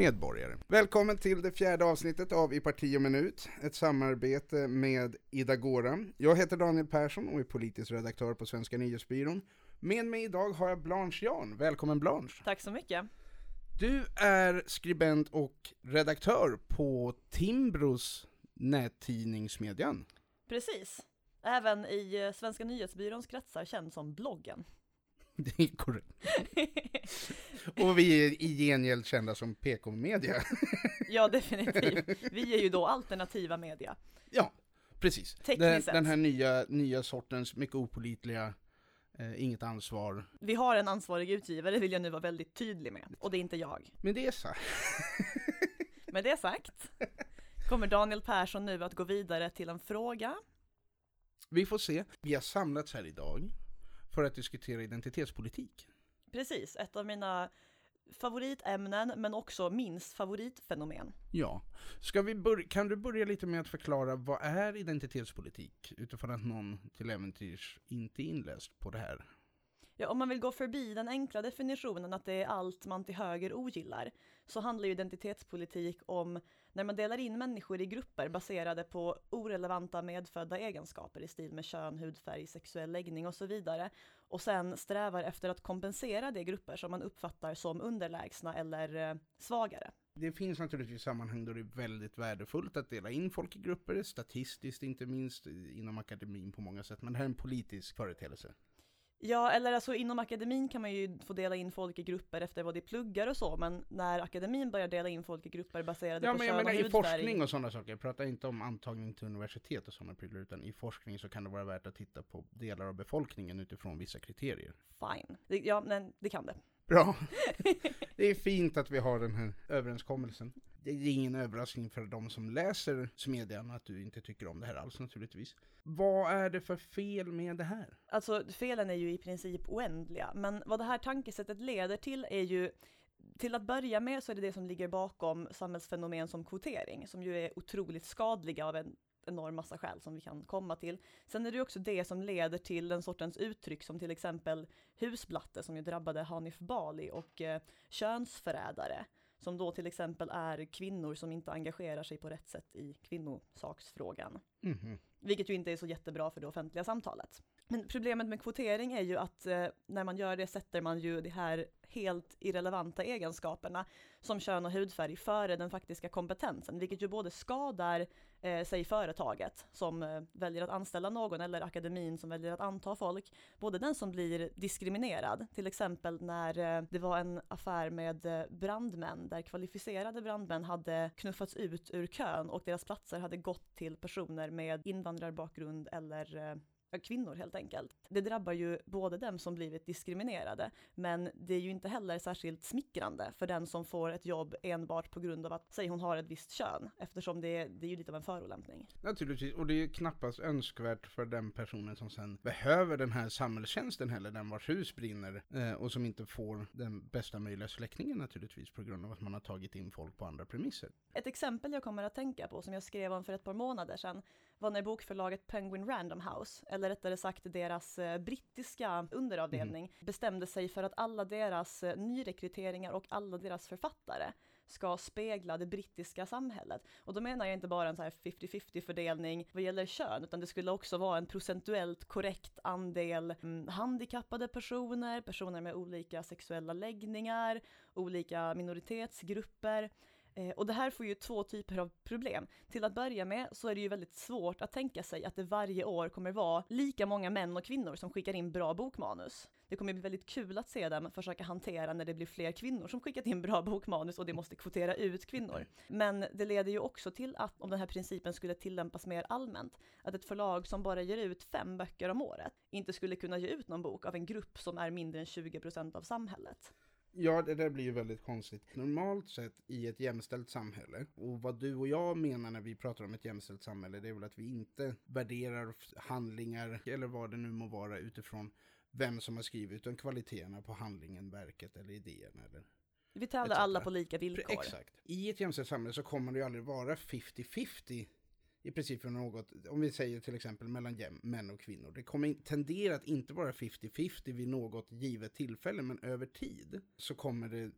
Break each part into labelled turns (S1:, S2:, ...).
S1: medborgare. Välkommen till det fjärde avsnittet av I parti och minut, ett samarbete med Ida Gåra. Jag heter Daniel Persson och är politisk redaktör på Svenska nyhetsbyrån. Med mig idag har jag Blanche Jan. Välkommen Blanche!
S2: Tack så mycket!
S1: Du är skribent och redaktör på Timbros nättidningsmedjan.
S2: Precis. Även i eh, Svenska nyhetsbyråns kretsar känd som bloggen.
S1: Det är korrekt. och vi är i gengäld kända som PK-media.
S2: ja, definitivt. Vi är ju då alternativa media.
S1: Ja, precis.
S2: Den,
S1: den, här nya, nya sortens mycket opolitliga Eh, inget ansvar.
S2: Vi har en ansvarig utgivare, vill jag nu vara väldigt tydlig med. Och det är inte jag.
S1: Men det är så.
S2: med det sagt kommer Daniel Persson nu att gå vidare till en fråga.
S1: Vi får se. Vi har samlats här idag för att diskutera identitetspolitik.
S2: Precis, ett av mina favoritämnen men också minst favoritfenomen.
S1: Ja. Ska vi börja, kan du börja lite med att förklara vad är identitetspolitik utifrån att någon till äventyrs inte är inläst på det här?
S2: Ja, om man vill gå förbi den enkla definitionen att det är allt man till höger ogillar, så handlar ju identitetspolitik om när man delar in människor i grupper baserade på orelevanta medfödda egenskaper i stil med kön, hudfärg, sexuell läggning och så vidare, och sen strävar efter att kompensera de grupper som man uppfattar som underlägsna eller eh, svagare.
S1: Det finns naturligtvis sammanhang då det är väldigt värdefullt att dela in folk i grupper, statistiskt inte minst, eh, inom akademin på många sätt, men det här är en politisk företeelse.
S2: Ja, eller alltså inom akademin kan man ju få dela in folk i grupper efter vad de pluggar och så, men när akademin börjar dela in folk i grupper baserade
S1: ja,
S2: på
S1: men
S2: kön
S1: jag menar,
S2: och
S1: hudfärg. i forskning och sådana saker, jag pratar inte om antagning till universitet och sådana prylar, utan i forskning så kan det vara värt att titta på delar av befolkningen utifrån vissa kriterier.
S2: Fine. Ja, men det kan det.
S1: Bra. Det är fint att vi har den här överenskommelsen. Det är ingen överraskning för de som läser Smedjan att du inte tycker om det här alls naturligtvis. Vad är det för fel med det här?
S2: Alltså felen är ju i princip oändliga, men vad det här tankesättet leder till är ju till att börja med så är det det som ligger bakom samhällsfenomen som kvotering, som ju är otroligt skadliga av en enorm massa skäl som vi kan komma till. Sen är det också det som leder till den sortens uttryck som till exempel husblatte som ju drabbade Hanif Bali och eh, könsförrädare som då till exempel är kvinnor som inte engagerar sig på rätt sätt i kvinnosaksfrågan.
S1: Mm.
S2: Vilket ju inte är så jättebra för det offentliga samtalet. Men problemet med kvotering är ju att eh, när man gör det sätter man ju det här helt irrelevanta egenskaperna som kön och hudfärg före den faktiska kompetensen, vilket ju både skadar eh, säg företaget som eh, väljer att anställa någon eller akademin som väljer att anta folk. Både den som blir diskriminerad, till exempel när eh, det var en affär med eh, brandmän där kvalificerade brandmän hade knuffats ut ur kön och deras platser hade gått till personer med invandrarbakgrund eller eh, kvinnor helt enkelt. Det drabbar ju både dem som blivit diskriminerade, men det är ju inte heller särskilt smickrande för den som får ett jobb enbart på grund av att, säg hon har ett visst kön, eftersom det, det är ju lite av en förolämpning.
S1: Naturligtvis, och det är knappast önskvärt för den personen som sen behöver den här samhällstjänsten heller, den vars hus brinner, eh, och som inte får den bästa möjliga släckningen naturligtvis på grund av att man har tagit in folk på andra premisser.
S2: Ett exempel jag kommer att tänka på, som jag skrev om för ett par månader sedan, var när bokförlaget Penguin Random House, eller rättare sagt deras eh, brittiska underavdelning, mm. bestämde sig för att alla deras eh, nyrekryteringar och alla deras författare ska spegla det brittiska samhället. Och då menar jag inte bara en så här 50-50 fördelning vad gäller kön, utan det skulle också vara en procentuellt korrekt andel mm, handikappade personer, personer med olika sexuella läggningar, olika minoritetsgrupper. Eh, och det här får ju två typer av problem. Till att börja med så är det ju väldigt svårt att tänka sig att det varje år kommer vara lika många män och kvinnor som skickar in bra bokmanus. Det kommer bli väldigt kul att se dem försöka hantera när det blir fler kvinnor som skickat in bra bokmanus och det måste kvotera ut kvinnor. Men det leder ju också till att om den här principen skulle tillämpas mer allmänt, att ett förlag som bara ger ut fem böcker om året inte skulle kunna ge ut någon bok av en grupp som är mindre än 20 procent av samhället.
S1: Ja, det där blir ju väldigt konstigt. Normalt sett i ett jämställt samhälle, och vad du och jag menar när vi pratar om ett jämställt samhälle, det är väl att vi inte värderar handlingar, eller vad det nu må vara, utifrån vem som har skrivit, utan kvaliteterna på handlingen, verket eller idén. Eller
S2: vi tävlar alla på lika villkor.
S1: Exakt. I ett jämställt samhälle så kommer det ju aldrig vara 50-50 i princip för något, om vi säger till exempel mellan män och kvinnor. Det kommer tendera att inte vara 50-50 vid något givet tillfälle, men över tid så kommer det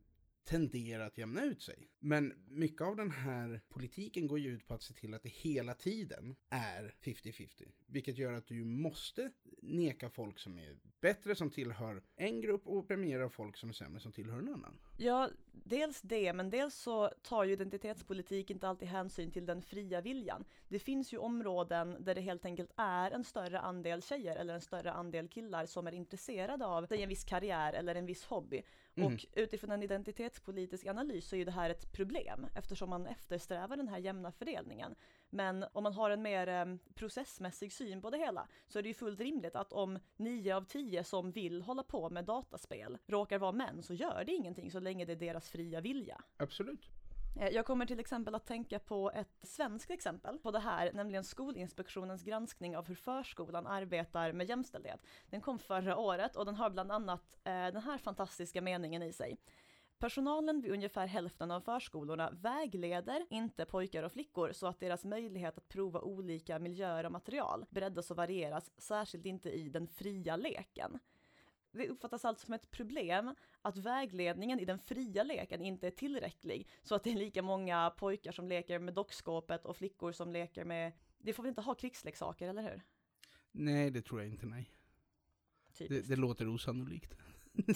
S1: tendera att jämna ut sig. Men mycket av den här politiken går ju ut på att se till att det hela tiden är 50-50. Vilket gör att du måste neka folk som är bättre som tillhör en grupp och premiera folk som är sämre som tillhör en annan.
S2: Ja, dels det, men dels så tar ju identitetspolitik inte alltid hänsyn till den fria viljan. Det finns ju områden där det helt enkelt är en större andel tjejer eller en större andel killar som är intresserade av en viss karriär eller en viss hobby. Mm. Och utifrån en identitetspolitisk analys så är ju det här ett problem eftersom man eftersträvar den här jämna fördelningen. Men om man har en mer eh, processmässig syn på det hela så är det ju fullt rimligt att om nio av tio som vill hålla på med dataspel råkar vara män så gör det ingenting så länge det är deras fria vilja.
S1: Absolut.
S2: Eh, jag kommer till exempel att tänka på ett svenskt exempel på det här, nämligen Skolinspektionens granskning av hur förskolan arbetar med jämställdhet. Den kom förra året och den har bland annat eh, den här fantastiska meningen i sig. Personalen vid ungefär hälften av förskolorna vägleder inte pojkar och flickor så att deras möjlighet att prova olika miljöer och material breddas och varieras, särskilt inte i den fria leken. Det uppfattas alltså som ett problem att vägledningen i den fria leken inte är tillräcklig, så att det är lika många pojkar som leker med dockskåpet och flickor som leker med... Det får vi inte ha krigsleksaker, eller hur?
S1: Nej, det tror jag inte, nej. Det, det, låter osannolikt.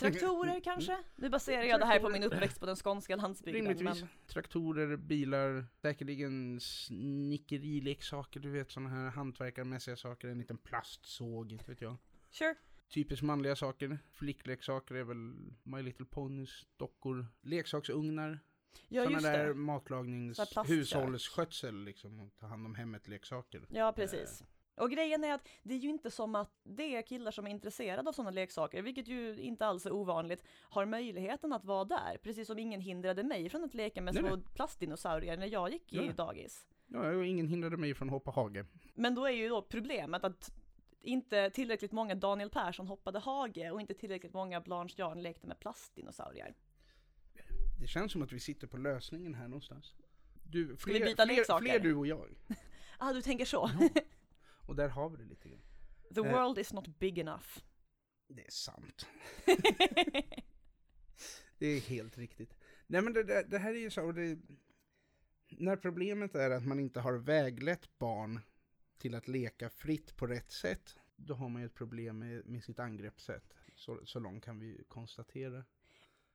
S2: Traktorer kanske? Nu baserar jag det här på min uppväxt på den skånska landsbygden.
S1: Rimligtvis. Men... Traktorer, bilar, säkerligen snickerileksaker, du vet sådana här hantverkarmässiga saker, en liten plastsåg, inte vet jag.
S2: Sure.
S1: Typiskt manliga saker. Flickleksaker är väl My Little Ponies, dockor, leksaksugnar. Ja, Sådana där matlagnings, hushållsskötsel liksom, ta hand om hemmet leksaker.
S2: Ja, precis. Eh. Och grejen är att det är ju inte som att det är killar som är intresserade av sådana leksaker, vilket ju inte alls är ovanligt, har möjligheten att vara där. Precis som ingen hindrade mig från att leka med små plastdinosaurier när jag gick i dagis.
S1: Ja, och ingen hindrade mig från att hoppa hage.
S2: Men då är ju då problemet att inte tillräckligt många Daniel Persson hoppade hage och inte tillräckligt många Blanche Jarn lekte med plastdinosaurier.
S1: Det känns som att vi sitter på lösningen här någonstans. Du, fler, fler, fler, du och jag.
S2: ah, du tänker så?
S1: Ja. Och där har vi det lite grann.
S2: The eh, world is not big enough.
S1: Det är sant. det är helt riktigt. Nej men det, det, det här är ju så, det, när problemet är att man inte har väglett barn till att leka fritt på rätt sätt, då har man ju ett problem med, med sitt angreppssätt. Så, så långt kan vi konstatera.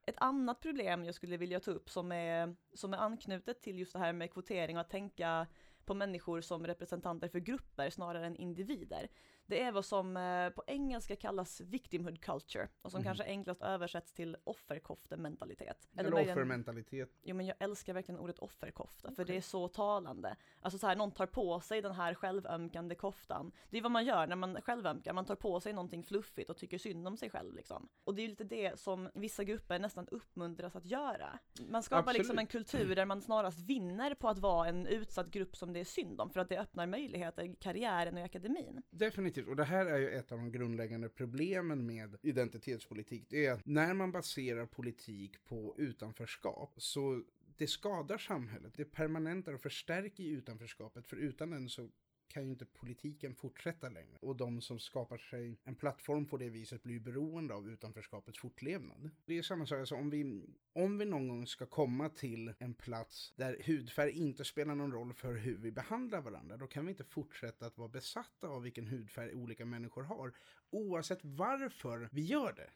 S2: Ett annat problem jag skulle vilja ta upp som är, som är anknutet till just det här med kvotering och att tänka på människor som representanter för grupper snarare än individer. Det är vad som eh, på engelska kallas victimhood culture och som mm. kanske enklast översätts till offerkoftementalitet.
S1: Eller, Eller offermentalitet.
S2: Jo men jag älskar verkligen ordet offerkofta okay. för det är så talande. Alltså så här, någon tar på sig den här självömkande koftan. Det är vad man gör när man självömkar, man tar på sig någonting fluffigt och tycker synd om sig själv liksom. Och det är ju lite det som vissa grupper nästan uppmuntras att göra. Man skapar Absolut. liksom en kultur där man snarast vinner på att vara en utsatt grupp som det är synd om för att det öppnar möjligheter i karriären och i akademin.
S1: Definitivt definitivt. Och det här är ju ett av de grundläggande problemen med identitetspolitik. Det är att när man baserar politik på utanförskap så det skadar samhället. Det permanentar och förstärker utanförskapet. För utan den så kan ju inte politiken fortsätta längre. Och de som skapar sig en plattform på det viset blir beroende av utanförskapets fortlevnad. Det är samma sak, alltså om vi, om vi någon gång ska komma till en plats där hudfärg inte spelar någon roll för hur vi behandlar varandra, då kan vi inte fortsätta att vara besatta av vilken hudfärg olika människor har, oavsett varför vi gör det.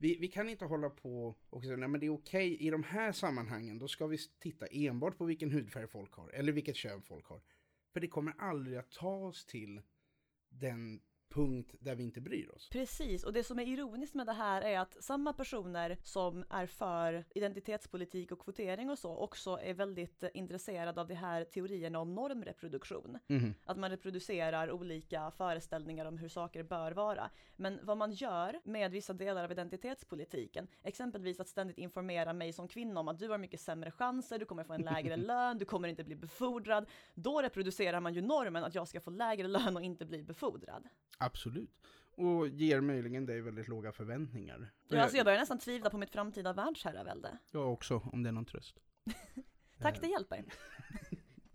S1: Vi, vi, kan inte hålla på och säga nej men det är okej okay. i de här sammanhangen, då ska vi titta enbart på vilken hudfärg folk har, eller vilket kön folk har. För det kommer aldrig att ta oss till den punkt där vi inte bryr oss.
S2: Precis, och det som är ironiskt med det här är att samma personer som är för identitetspolitik och kvotering och så också är väldigt intresserade av de här teorierna om normreproduktion. Mm. Att man reproducerar olika föreställningar om hur saker bör vara. Men vad man gör med vissa delar av identitetspolitiken, exempelvis att ständigt informera mig som kvinna om att du har mycket sämre chanser, du kommer få en lägre lön, du kommer inte bli befordrad. Då reproducerar man ju normen att jag ska få lägre lön och inte bli befordrad.
S1: Absolut. Och ger möjligen dig väldigt låga förväntningar.
S2: Ja, alltså jag börjar nästan tvivla på mitt framtida världsherravälde.
S1: Jag också, om det är någon tröst.
S2: Tack, det hjälper.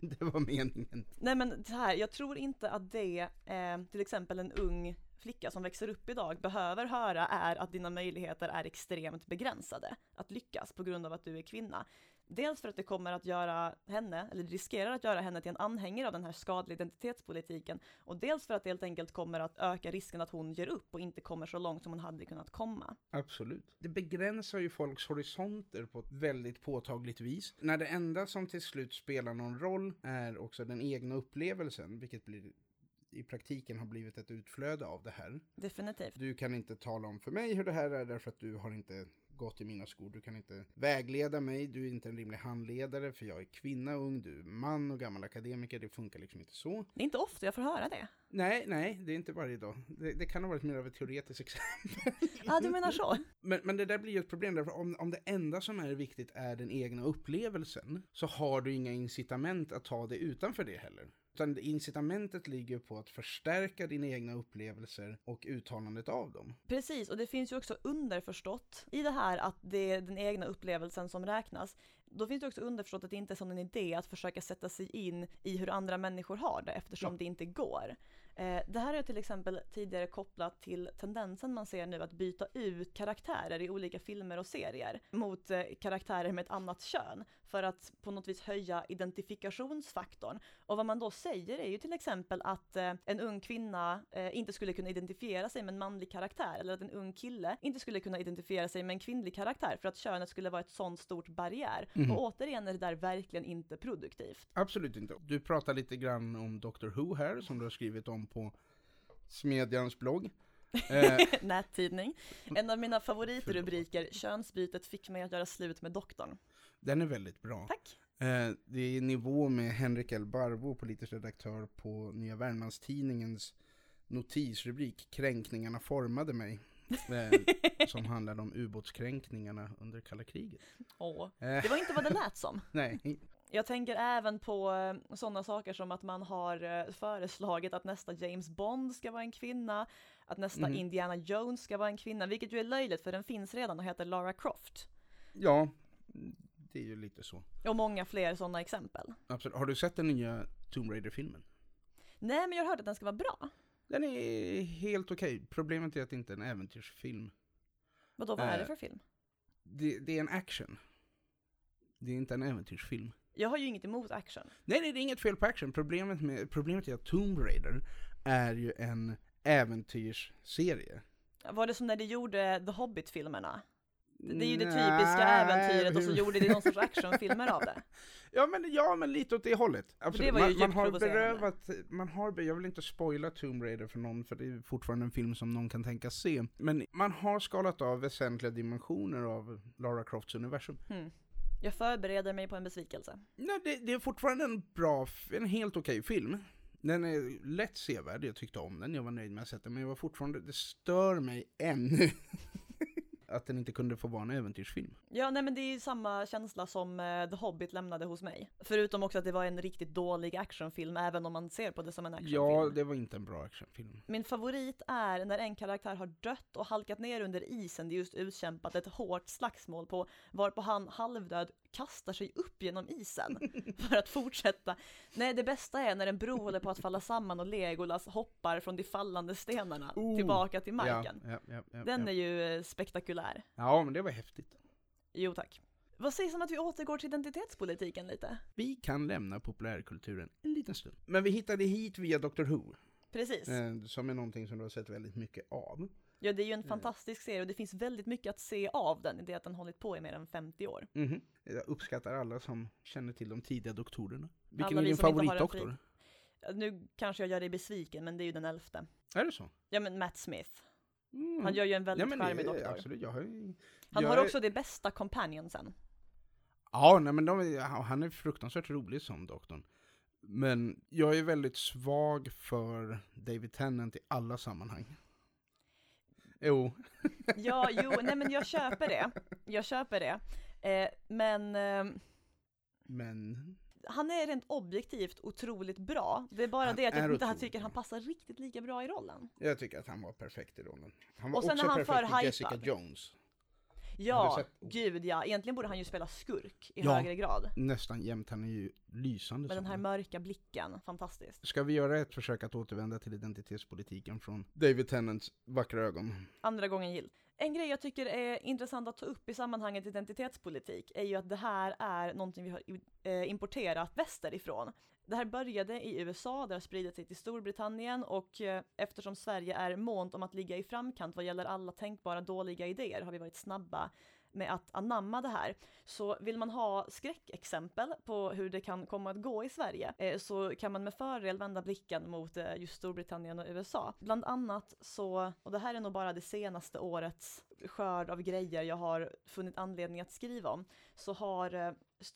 S1: det var meningen.
S2: Nej men så här, jag tror inte att det, eh, till exempel en ung flicka som växer upp idag behöver höra är att dina möjligheter är extremt begränsade att lyckas på grund av att du är kvinna. Dels för att det kommer att göra henne, eller riskerar att göra henne till en anhängare av den här skadliga identitetspolitiken och dels för att det helt enkelt kommer att öka risken att hon ger upp och inte kommer så långt som hon hade kunnat komma.
S1: Absolut. Det begränsar ju folks horisonter på ett väldigt påtagligt vis. När det enda som till slut spelar någon roll är också den egna upplevelsen, vilket blir i praktiken har blivit ett utflöde av det här.
S2: Definitivt.
S1: Du kan inte tala om för mig hur det här är därför att du har inte gått i mina skor. Du kan inte vägleda mig, du är inte en rimlig handledare för jag är kvinna, ung, du är man och gammal akademiker. Det funkar liksom inte så.
S2: Det är inte ofta jag får höra det.
S1: Nej, nej, det är inte varje dag. Det, det kan ha varit mer av ett teoretiskt exempel.
S2: Ja, ah, du menar så?
S1: Men, men det där blir ju ett problem, därför om, om det enda som är viktigt är den egna upplevelsen så har du inga incitament att ta det utanför det heller. Utan incitamentet ligger på att förstärka dina egna upplevelser och uttalandet av dem.
S2: Precis, och det finns ju också underförstått i det här att det är den egna upplevelsen som räknas. Då finns det också underförstått att det inte är som en idé att försöka sätta sig in i hur andra människor har det eftersom ja. det inte går. Eh, det här är till exempel tidigare kopplat till tendensen man ser nu att byta ut karaktärer i olika filmer och serier mot eh, karaktärer med ett annat kön för att på något vis höja identifikationsfaktorn. Och vad man då säger är ju till exempel att eh, en ung kvinna inte skulle kunna identifiera sig med en manlig karaktär eller att en ung kille inte skulle kunna identifiera sig med en kvinnlig karaktär för att könet skulle vara ett sånt stort barriär. Mm. Och återigen är det där verkligen inte produktivt.
S1: Absolut inte. Du pratar lite grann om Doctor Who här som du har skrivit om på Smedjans blogg.
S2: Eh, Nättidning. En av mina favoritrubriker, könsbytet fick mig att göra slut med doktorn.
S1: Den är väldigt bra.
S2: Tack.
S1: Eh, det är i nivå med Henrik L. Barbo, politisk redaktör på Nya Värmlandstidningens notisrubrik Kränkningarna formade mig. Eh, som handlade om ubåtskränkningarna under kalla kriget.
S2: Åh, det var inte vad det lät som.
S1: Nej,
S2: jag tänker även på eh, sådana saker som att man har eh, föreslagit att nästa James Bond ska vara en kvinna, att nästa mm. Indiana Jones ska vara en kvinna, vilket ju är löjligt för den finns redan och heter Lara Croft.
S1: Ja, det är ju lite så.
S2: Och många fler sådana exempel.
S1: Absolut. Har du sett den nya Tomb Raider-filmen?
S2: Nej, men jag har hört att den ska vara bra.
S1: Den är helt okej. Okay. Problemet är att det inte är en äventyrsfilm.
S2: Vadå, vad är det eh, för film?
S1: Det, det är en action. Det är inte en äventyrsfilm.
S2: Jag har ju inget emot action.
S1: Nej, nej, det är inget fel på action. Problemet, med, problemet är att Tomb Raider är ju en äventyrsserie.
S2: Var det som när de gjorde The Hobbit-filmerna? Det är ju det typiska äventyret och så gjorde de någon sorts actionfilmer av det.
S1: Ja men, ja men lite åt det hållet. Absolut. Det man, man har berövat, man har, jag vill inte spoila Tomb Raider för någon för det är fortfarande en film som någon kan tänka se. Men man har skalat av väsentliga dimensioner av Lara Crofts universum.
S2: Hmm. Jag förbereder mig på en besvikelse.
S1: Nej, det, det är fortfarande en bra, en helt okej okay film. Den är lätt sevärd, jag tyckte om den, jag var nöjd med att sätta men jag var fortfarande, det stör mig ännu att den inte kunde få vara en äventyrsfilm.
S2: Ja, nej men det är ju samma känsla som uh, The Hobbit lämnade hos mig. Förutom också att det var en riktigt dålig actionfilm, även om man ser på det som en actionfilm.
S1: Ja, det var inte en bra actionfilm.
S2: Min favorit är när en karaktär har dött och halkat ner under isen, det är just utkämpat ett hårt slagsmål på, varpå han halvdöd kastar sig upp genom isen för att fortsätta. Nej, det bästa är när en bro håller på att falla samman och Legolas hoppar från de fallande stenarna oh, tillbaka till marken.
S1: Ja, ja, ja,
S2: Den är ju eh, spektakulär.
S1: Ja, men det var häftigt.
S2: Jo, tack. Vad sägs om att vi återgår till identitetspolitiken lite?
S1: Vi kan lämna populärkulturen en liten stund. Men vi hittade hit via Dr. Who.
S2: Precis.
S1: Eh, som är någonting som du har sett väldigt mycket av.
S2: Ja, det är ju en fantastisk serie och det finns väldigt mycket att se av den i det att den hållit på i mer än 50 år.
S1: Mm -hmm. Jag uppskattar alla som känner till de tidiga doktorerna. Vilken alla är din favoritdoktor?
S2: Nu kanske jag gör dig besviken, men det är ju den elfte.
S1: Är det så?
S2: Ja, men Matt Smith. Mm. Han gör ju en väldigt ja, charmig doktor.
S1: Absolut, jag jag
S2: han har också det bästa companionsen.
S1: Ja, nej, men de, han är fruktansvärt rolig som doktorn. Men jag är väldigt svag för David Tennant i alla sammanhang. Jo.
S2: ja, jo, nej men jag köper det. Jag köper det. Eh, men... Eh,
S1: men?
S2: Han är rent objektivt otroligt bra. Det är bara han det att jag inte otroligt. tycker han passar riktigt lika bra i rollen.
S1: Jag tycker att han var perfekt i rollen. Han var Och sen också han perfekt för i Jessica Jones.
S2: Ja, gud ja. Egentligen borde han ju spela skurk i ja, högre grad.
S1: nästan jämt. Han är ju Lysande
S2: Med den här mörka blicken, fantastiskt.
S1: Ska vi göra ett försök att återvända till identitetspolitiken från David Tennants vackra ögon?
S2: Andra gången gill. En grej jag tycker är intressant att ta upp i sammanhanget identitetspolitik är ju att det här är någonting vi har eh, importerat västerifrån. Det här började i USA, det har spridit sig till Storbritannien och eh, eftersom Sverige är månt om att ligga i framkant vad gäller alla tänkbara dåliga idéer har vi varit snabba med att anamma det här. Så vill man ha skräckexempel på hur det kan komma att gå i Sverige eh, så kan man med fördel vända blicken mot eh, just Storbritannien och USA. Bland annat så, och det här är nog bara det senaste årets skörd av grejer jag har funnit anledning att skriva om, så har eh,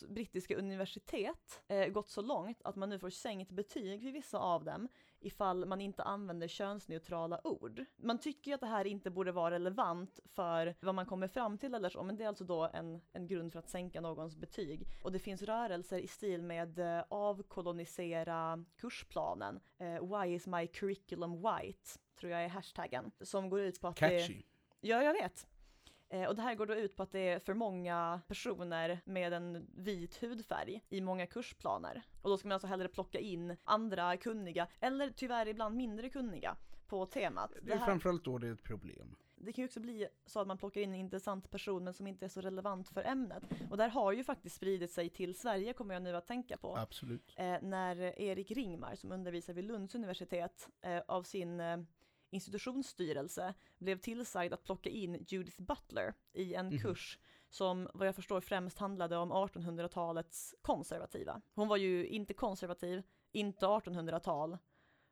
S2: brittiska universitet eh, gått så långt att man nu får sänkt betyg vid vissa av dem ifall man inte använder könsneutrala ord. Man tycker ju att det här inte borde vara relevant för vad man kommer fram till eller så, men det är alltså då en, en grund för att sänka någons betyg. Och det finns rörelser i stil med eh, avkolonisera kursplanen, eh, why is my curriculum white, tror jag är hashtaggen, som går ut på att det...
S1: Catchy.
S2: Ja, jag vet. Eh, och det här går då ut på att det är för många personer med en vit hudfärg i många kursplaner. Och då ska man alltså hellre plocka in andra kunniga, eller tyvärr ibland mindre kunniga, på temat.
S1: Det är
S2: här,
S1: framförallt då det är ett problem.
S2: det kan ju också bli så att man plockar in en intressant person men som inte är så relevant för ämnet. Och där har ju faktiskt spridit sig till Sverige kommer jag nu att tänka på.
S1: Absolut.
S2: Eh, när Erik Ringmar som undervisar vid Lunds universitet eh, av sin eh, institutionsstyrelse blev tillsagd att plocka in Judith Butler i en
S1: Mhm.
S2: kurs som vad jag förstår främst handlade om 1800-talets konservativa. Hon var ju inte konservativ, inte 1800-tal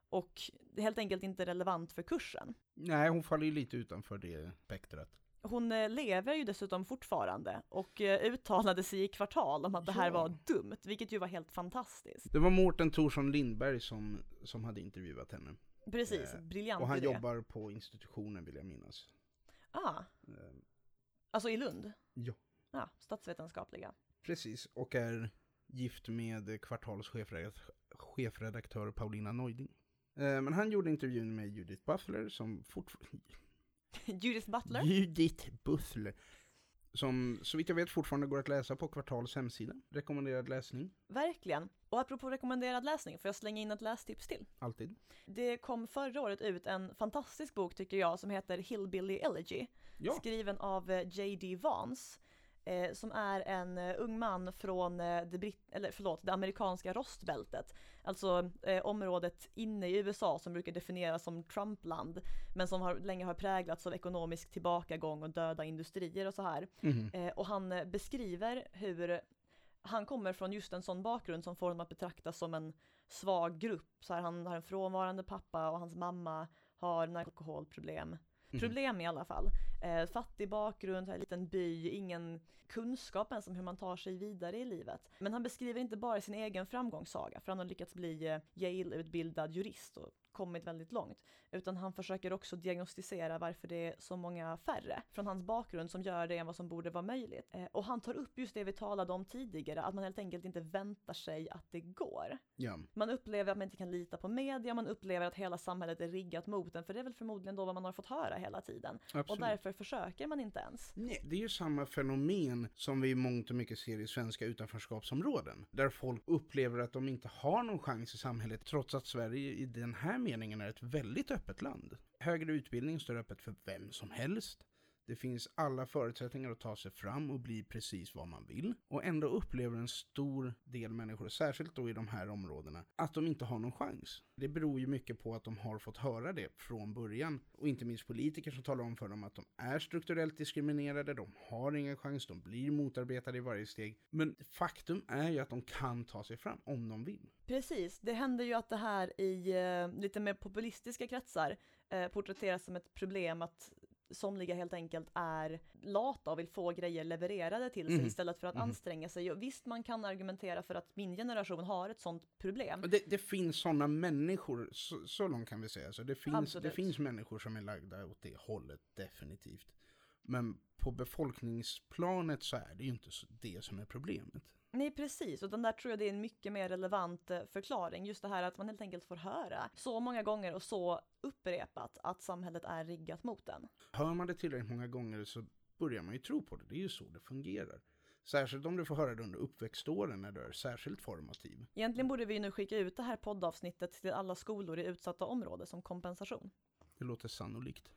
S2: och helt enkelt inte relevant för kursen.
S1: Nej, hon faller ju lite utanför det spektrat.
S2: Hon eh, lever ju dessutom fortfarande och eh, uttalade sig i kvartal om att det här var dumt, vilket ju var helt fantastiskt.
S1: Det var Mårten Thorsson Lindberg som, som hade intervjuat henne.
S2: Precis,
S1: Eh,
S2: briljant
S1: Och han
S2: idé.
S1: jobbar på institutionen vill jag minnas.
S2: Ah,
S1: Eh,
S2: alltså i Lund?
S1: Ja.
S2: Ja, statsvetenskapliga.
S1: Precis, och är gift med Kvartals chefredaktör, chefredaktör Paulina Neuding. Eh, Men han gjorde intervjun med Judith Butler som fortfarande...
S2: Judith Butler?
S1: Judith Butler. Som så vitt jag vet fortfarande går att läsa på Kvartals hemsida. Rekommenderad läsning,
S2: Verkligen. Och apropå rekommenderad läsning, får jag slänga in ett lästips till?
S1: alltid.
S2: Det kom förra året ut en fantastisk bok tycker jag som heter Hillbilly Elegy.
S1: Ja,
S2: Skriven av eh, J.D. Vance. Eh, som är en eh, ung man från eh, det, britt- eller, förlåt, det amerikanska rostbältet. Alltså eh, området inne i USA som brukar definieras som Trumpland. Men som har, länge har präglats av ekonomisk tillbakagång och döda industrier och så här.
S1: mhm.
S2: Eh, och han eh, beskriver hur han kommer från just en sån bakgrund som får honom att betraktas som en svag grupp. Så här, han har en frånvarande pappa och hans mamma har alkoholproblem.
S1: Mhm.
S2: Problem i alla fall. Eh, fattig bakgrund, en liten by, ingen kunskap ens om hur man tar sig vidare i livet. Men han beskriver inte bara sin egen framgångssaga, för han har lyckats bli eh, Yale-utbildad jurist och kommit väldigt långt. Utan han försöker också diagnostisera varför det är så många färre från hans bakgrund som gör det än vad som borde vara möjligt. Eh, och han tar upp just det vi talade om tidigare, att man helt enkelt inte väntar sig att det går.
S1: Ja,
S2: Man upplever att man inte kan lita på media, man upplever att hela samhället är riggat mot en, för det är väl förmodligen då vad man har fått höra hela tiden. Och
S1: absolut.
S2: därför försöker man inte ens.
S1: Nej, det är ju samma fenomen som vi i mångt och mycket ser i svenska utanförskapsområden. Där folk upplever att de inte har någon chans i samhället trots att Sverige i den här meningen är ett väldigt öppet land. Högre utbildning står öppet för vem som helst. Det finns alla förutsättningar att ta sig fram och bli precis vad man vill. Och ändå upplever en stor del människor, särskilt då i de här områdena, att de inte har någon chans. Det beror ju mycket på att de har fått höra det från början. Och inte minst politiker som talar om för dem att de är strukturellt diskriminerade, de har ingen chans, de blir motarbetade i varje steg. Men faktum är ju att de kan ta sig fram om de vill.
S2: Precis, det händer ju att det här i eh, lite mer populistiska kretsar eh, porträtteras som ett problem att somliga helt enkelt är lata och vill få grejer levererade till sig
S1: Mhm.
S2: istället för att
S1: Mhm.
S2: anstränga sig. Och visst, man kan argumentera för att min generation har ett sånt problem.
S1: Det, det finns sådana människor, så, så långt kan vi säga. Så det, finns, det finns människor som är lagda åt det hållet, definitivt. Men på befolkningsplanet så är det ju inte det som är problemet.
S2: Nej, precis. Och den där tror jag det är en mycket mer relevant eh, förklaring. Just det här att man helt enkelt får höra så många gånger och så upprepat att samhället är riggat mot en.
S1: Hör man det tillräckligt många gånger så börjar man ju tro på det. Det är ju så det fungerar. Särskilt om du får höra det under uppväxtåren när du är särskilt formativ.
S2: Egentligen borde vi nu skicka ut det här poddavsnittet till alla skolor i utsatta områden som kompensation.
S1: Det låter sannolikt.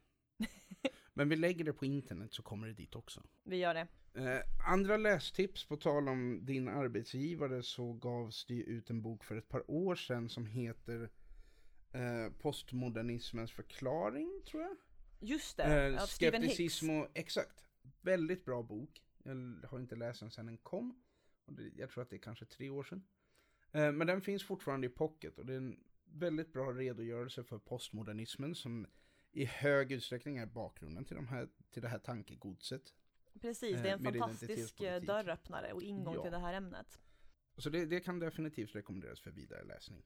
S1: Men vi lägger det på internet så kommer det dit också.
S2: Vi gör det.
S1: Eh, andra lästips, på tal om din arbetsgivare, så gavs det ut en bok för ett par år sedan som heter eh, Postmodernismens förklaring, tror jag.
S2: Just det,
S1: Eh,
S2: av Stephen Hicks.
S1: skepticism och, exakt. Väldigt bra bok. Jag har inte läst den sedan den kom. Jag tror att det är kanske tre år sedan. Eh, men den finns fortfarande i pocket och det är en väldigt bra redogörelse för postmodernismen som i hög utsträckning är bakgrunden till, de här, till det här tankegodset.
S2: Precis,
S1: eh,
S2: det är en fantastisk eh, dörröppnare och ingång
S1: Ja.
S2: till det här ämnet.
S1: Så det, det kan definitivt rekommenderas för vidare läsning.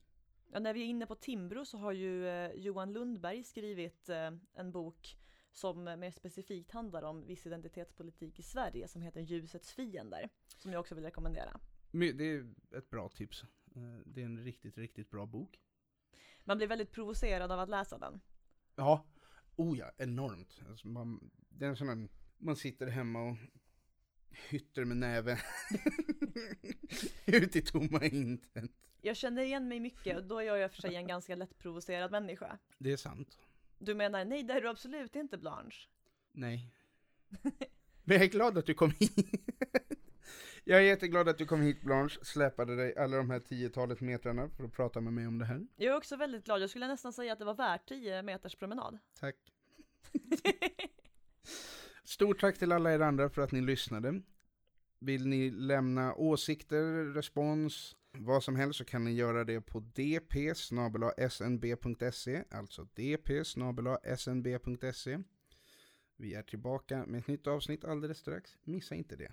S2: Ja, när vi är inne på Timbro så har ju eh, Johan Lundberg skrivit en bok som mer specifikt handlar om viss identitetspolitik i Sverige som heter Ljusets fiender. Som jag också vill rekommendera.
S1: Det är ett bra tips. Det är en riktigt, riktigt bra bok.
S2: Man blir väldigt provocerad av att läsa den.
S1: Ja, oh ja, enormt. Alltså man, det är en sån här, man sitter hemma och hytter med näven ut i tomma intet.
S2: Jag känner igen mig mycket och då är jag i och för sig en ganska lättprovocerad människa.
S1: Det är sant.
S2: Du menar, nej det är du absolut inte Blanche.
S1: Nej. Men jag är glad att du kom hit. Jag är jätteglad att du kom hit Blanche, släpade dig alla de här tiotalet metrarna för att prata med mig om det här.
S2: Jag är också väldigt glad, jag skulle nästan säga att det var värt 10 meters promenad.
S1: Tack. Stort tack till alla er andra för att ni lyssnade. Vill ni lämna åsikter, respons, vad som helst så kan ni göra det på dp snb.se, alltså dp snb.se. Vi är tillbaka med ett nytt avsnitt alldeles strax. Missa inte det.